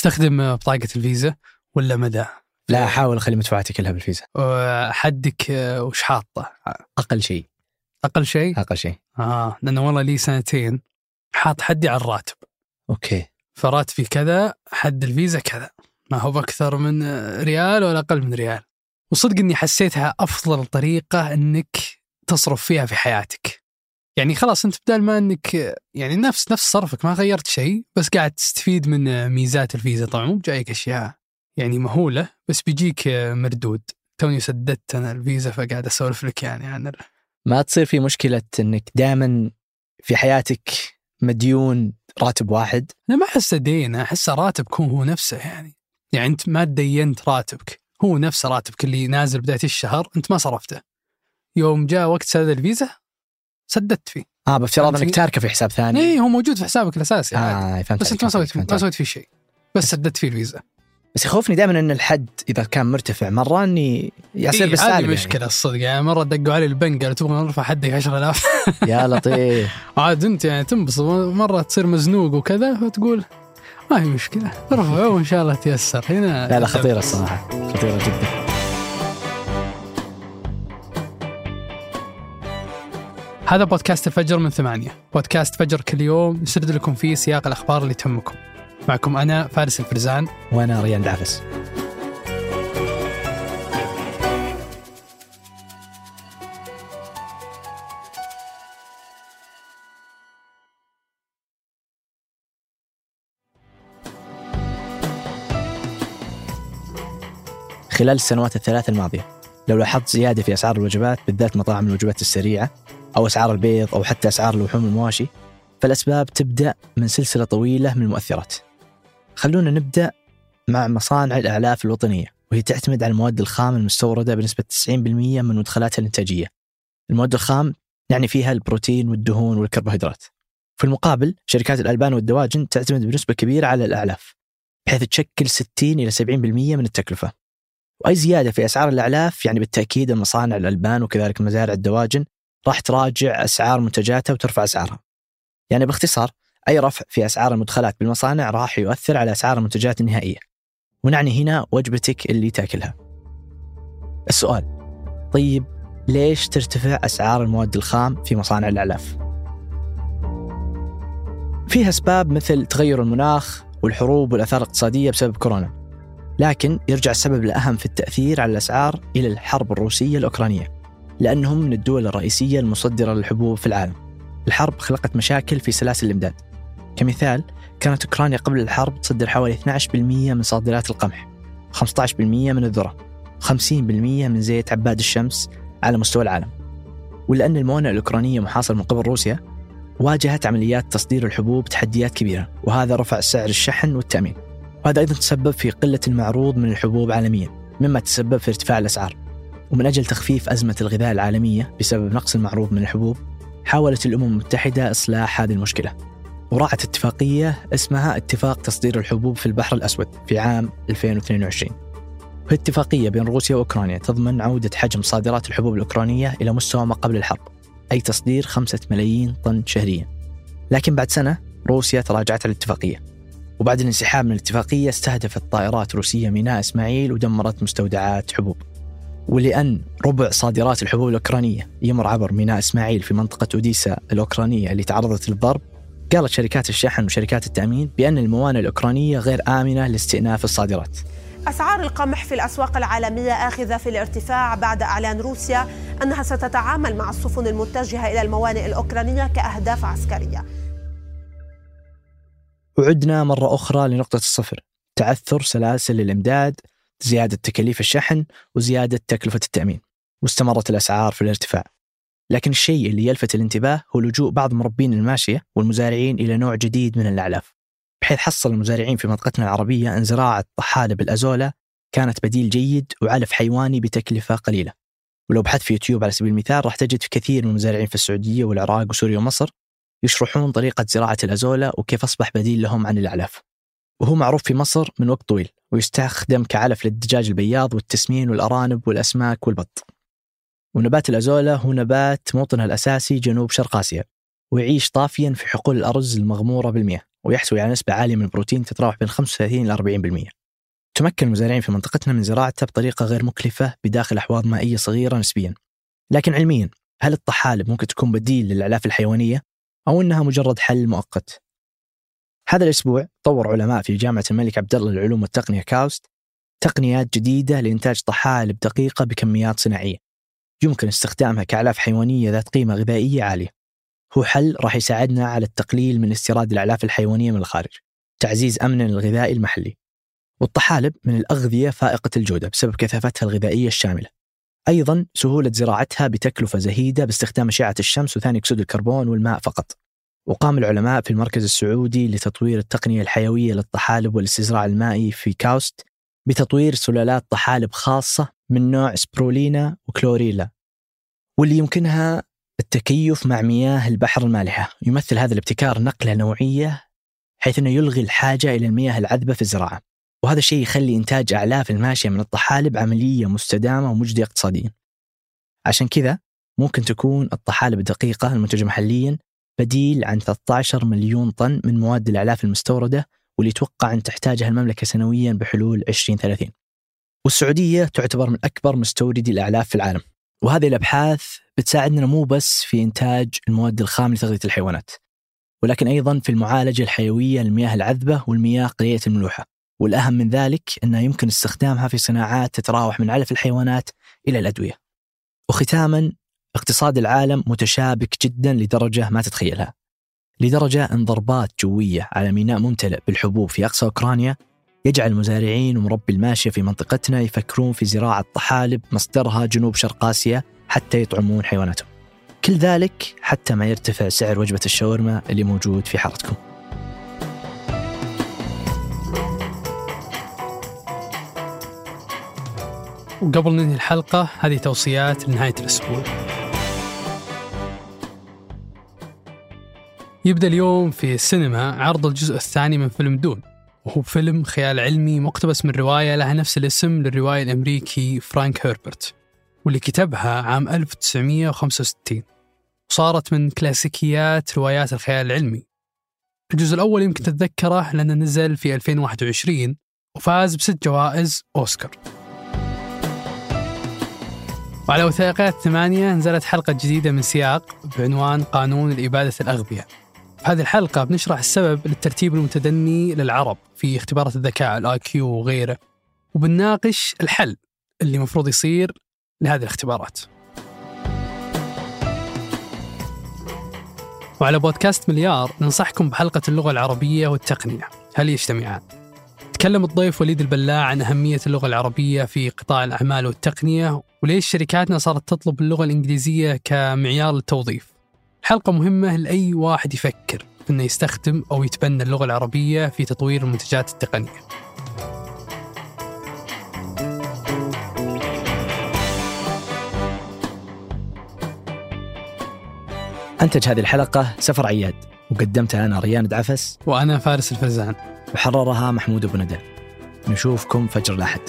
تستخدم بطاقة الفيزا ولا مدى؟ لا احاول اخلي مدفوعاتي كلها بالفيزا. حدك آه، وش حاطه؟ أقل شيء. أقل شيء؟ أقل شيء. آه لأنه والله لي سنتين حاط حدي على الراتب. okay. فراتبي كذا حد الفيزا كذا. ما هو بأكثر من ريال ولا أقل من ريال. وصدق إني حسيتها أفضل طريقة إنك تصرف فيها في حياتك. يعني خلاص أنت بدل ما إنك يعني نفس نفس صرفك ما غيرت شيء بس قاعد تستفيد من ميزات الفيزا. طبعا مو بجايك أشياء يعني مهولة بس بيجيك مردود. توني سددت أنا الفيزا فقاعد أسولف لك يعني عن ال... ما تصير في مشكلة إنك دائما في حياتك مديون راتب واحد؟ أنا ما أحسه دين احس راتبك هو هو نفسه يعني. يعني أنت ما تدينت راتبك هو نفس راتبك اللي نازل بداية الشهر أنت ما صرفته. يوم جاء وقت سدد الفيزا سددت فيه. آه بافتراض إنك تاركه في حساب ثاني. اي هو موجود في حسابك الأساسي آه فهمت بس أنت ما سويت ما. سويت فيه شيء. بس سددت فيه الفيزا. بس يخوفني دائما إن الحد إذا كان مرتفع مرة إني يصير إيه بالسالب هذه يعني. مشكلة الصدق. يعني مرة دقوا علي البنك قالوا تبغى نرفع حدك 10000 يا لطيف. عاد أنت يعني تنبسط مرة تصير مزنوق وكذا فتقول ما هي مشكلة ارفعه وإن شاء الله تيسر. هنا لا لا خطيرة الصراحة. خطيرة جدا. هذا بودكاست الفجر من ثمانية. بودكاست فجر كل يوم نسرد لكم فيه سياق الأخبار اللي تهمكم. معكم أنا فارس الفرزان. وأنا ريان دعفس. خلال السنوات الثلاث الماضية لو لاحظت زيادة في أسعار الوجبات بالذات مطاعم الوجبات السريعة أو أسعار البيض أو حتى أسعار لحوم المواشي فالأسباب تبدأ من سلسلة طويلة من المؤثرات. خلونا نبدأ مع مصانع الأعلاف الوطنية وهي تعتمد على المواد الخام المستوردة بنسبة 90% من مدخلاتها الإنتاجية. المواد الخام يعني فيها البروتين والدهون والكربوهيدرات. في المقابل شركات الألبان والدواجن تعتمد بنسبة كبيرة على الأعلاف بحيث تشكل 60 إلى 70% من التكلفة. وأي زيادة في أسعار الأعلاف يعني بالتأكيد المصانع الألبان وكذلك مزارع الدواجن راح تراجع أسعار منتجاتها وترفع أسعارها. يعني باختصار أي رفع في أسعار المدخلات بالمصانع راح يؤثر على أسعار المنتجات النهائية. ونعني هنا وجبتك اللي تاكلها. السؤال طيب ليش ترتفع أسعار المواد الخام في مصانع الأعلاف؟ فيها أسباب مثل تغير المناخ والحروب والآثار الاقتصادية بسبب كورونا. لكن يرجع السبب الأهم في التأثير على الأسعار إلى الحرب الروسية الأوكرانية. لأنهم من الدول الرئيسية المصدرة للحبوب في العالم. الحرب خلقت مشاكل في سلاسل الإمداد كمثال كانت أوكرانيا قبل الحرب تصدر حوالي 12% من صادرات القمح 15% من الذرة 50% من زيت عباد الشمس على مستوى العالم. ولأن الموانئ الأوكرانية محاصرة من قبل روسيا واجهت عمليات تصدير الحبوب تحديات كبيرة وهذا رفع سعر الشحن والتأمين. وهذا أيضا تسبب في قلة المعروض من الحبوب عالميا مما تسبب في ارتفاع الأسعار. ومن أجل تخفيف أزمة الغذاء العالمية بسبب نقص المعروض من الحبوب حاولت الأمم المتحدة إصلاح هذه المشكلة. وراعت اتفاقية اسمها اتفاق تصدير الحبوب في البحر الأسود في عام 2022 وهي اتفاقية بين روسيا وأوكرانيا تضمن عودة حجم صادرات الحبوب الأوكرانية إلى مستوى ما قبل الحرب أي تصدير خمسة ملايين طن شهريا. لكن بعد سنة روسيا تراجعت عن الاتفاقية. وبعد الانسحاب من الاتفاقية استهدفت طائرات روسية ميناء إسماعيل ودمرت مستودعات حبوب. ولأن ربع صادرات الحبوب الأوكرانية يمر عبر ميناء إسماعيل في منطقة أوديسا الأوكرانية اللي تعرضت للضرب. قالت شركات الشحن وشركات التأمين بأن الموانئ الأوكرانية غير آمنة لاستئناف الصادرات. أسعار القمح في الأسواق العالمية آخذة في الارتفاع بعد إعلان روسيا أنها ستتعامل مع السفن المتجهة إلى الموانئ الأوكرانية كأهداف عسكرية. وعدنا مرة أخرى لنقطة الصفر. تعثر سلاسل الإمداد زيادة تكاليف الشحن وزيادة تكلفة التأمين واستمرت الأسعار في الارتفاع. لكن الشيء اللي يلفت الانتباه هو لجوء بعض مربين الماشية والمزارعين إلى نوع جديد من الأعلاف. بحيث حصل المزارعين في منطقتنا العربية أن زراعة طحالب الأزولا كانت بديل جيد وعلف حيواني بتكلفة قليلة. ولو بحثت في يوتيوب على سبيل المثال راح تجد في كثير من المزارعين في السعودية والعراق وسوريا ومصر يشرحون طريقة زراعة الأزولا وكيف أصبح بديل لهم عن الأعلاف. وهو معروف في مصر من وقت طويل ويستخدم كعلف للدجاج البياض والتسمين والأرانب والأسماك والبط ونبات الأزولا هو نبات موطنه الأساسي جنوب شرق آسيا ويعيش طافيا في حقول الأرز المغمورة بالمياه ويحتوي على نسبة عالية من البروتين تتراوح بين 35 إلى 40%. تمكن المزارعين في منطقتنا من زراعته بطريقة غير مكلفة بداخل أحواض مائية صغيرة نسبيا. لكن علميا هل الطحالب ممكن تكون بديل للأعلاف الحيوانية أو أنها مجرد حل مؤقت؟ هذا الأسبوع طور علماء في جامعة الملك عبد الله للعلوم والتقنية كاوست تقنيات جديدة لإنتاج طحالب دقيقة بكميات صناعية. يمكن استخدامها كأعلاف حيوانية ذات قيمة غذائية عالية. هو حل راح يساعدنا على التقليل من استيراد الأعلاف الحيوانية من الخارج تعزيز أمننا الغذائي المحلي. والطحالب من الأغذية فائقة الجودة بسبب كثافتها الغذائية الشاملة. أيضا سهولة زراعتها بتكلفة زهيدة باستخدام أشعة الشمس وثاني أكسيد الكربون والماء فقط. وقام العلماء في المركز السعودي لتطوير التقنية الحيوية للطحالب والاستزراع المائي في كاوست بتطوير سلالات طحالب خاصة من نوع سبرولينا وكلوريلا واللي يمكنها التكيف مع مياه البحر المالحة. يمثل هذا الابتكار نقلة نوعية حيث أنه يلغي الحاجة إلى المياه العذبة في الزراعة. وهذا الشيء يخلي إنتاج أعلاف الماشية من الطحالب عملية مستدامة ومجدية اقتصاديا. عشان كذا ممكن تكون الطحالب الدقيقة المنتجة محليا بديل عن 13 مليون طن من مواد الأعلاف المستوردة واللي يتوقع أن تحتاجها المملكة سنويا بحلول 2030 والسعودية تعتبر من أكبر مستوردي الأعلاف في العالم. وهذه الأبحاث بتساعدنا مو بس في إنتاج المواد الخام لتغذية الحيوانات ولكن أيضا في المعالجة الحيوية للمياه العذبة والمياه قليلة الملوحة. والأهم من ذلك أنها يمكن استخدامها في صناعات تتراوح من علف الحيوانات إلى الأدوية. وختاما اقتصاد العالم متشابك جدا لدرجة ما تتخيلها. لدرجة أن ضربات جوية على ميناء ممتلئ بالحبوب في أقصى أوكرانيا يجعل المزارعين ومربي الماشية في منطقتنا يفكرون في زراعة طحالب مصدرها جنوب شرق آسيا حتى يطعمون حيواناتهم. كل ذلك حتى ما يرتفع سعر وجبة الشاورما اللي موجود في حارتكم. وقبل ننهي الحلقة هذه توصيات لنهاية الأسبوع. يبدأ اليوم في السينما عرض الجزء الثاني من فيلم دون وهو فيلم خيال علمي مقتبس من رواية لها نفس الاسم للرواية الأمريكي فرانك هيربرت واللي كتبها عام 1965 وصارت من كلاسيكيات روايات الخيال العلمي. الجزء الأول يمكن تتذكره لأنه نزل في 2021 وفاز بست جوائز أوسكار. وعلى وثائقيات ثمانية نزلت حلقة جديدة من سياق بعنوان قانون الإبادة الأغبياء. هذه الحلقة بنشرح السبب للترتيب المتدني للعرب في اختبارات الذكاء ال IQ وغيره وبنناقش الحل اللي المفروض يصير لهذه الاختبارات. وعلى بودكاست مليار ننصحكم بحلقة اللغة العربية والتقنية هل يجتمعان؟ تكلم الضيف وليد البلاع عن أهمية اللغة العربية في قطاع الأعمال والتقنية وليش شركاتنا صارت تطلب اللغة الإنجليزية كمعيار للتوظيف حلقة مهمة لأي واحد يفكر أنه يستخدم أو يتبنى اللغة العربية في تطوير المنتجات التقنية. أنتج هذه الحلقة سفر عياد وقدمتها أنا ريان دعفس وأنا فارس الفرزان. وحررها محمود أبو ندى. نشوفكم فجر الأحد.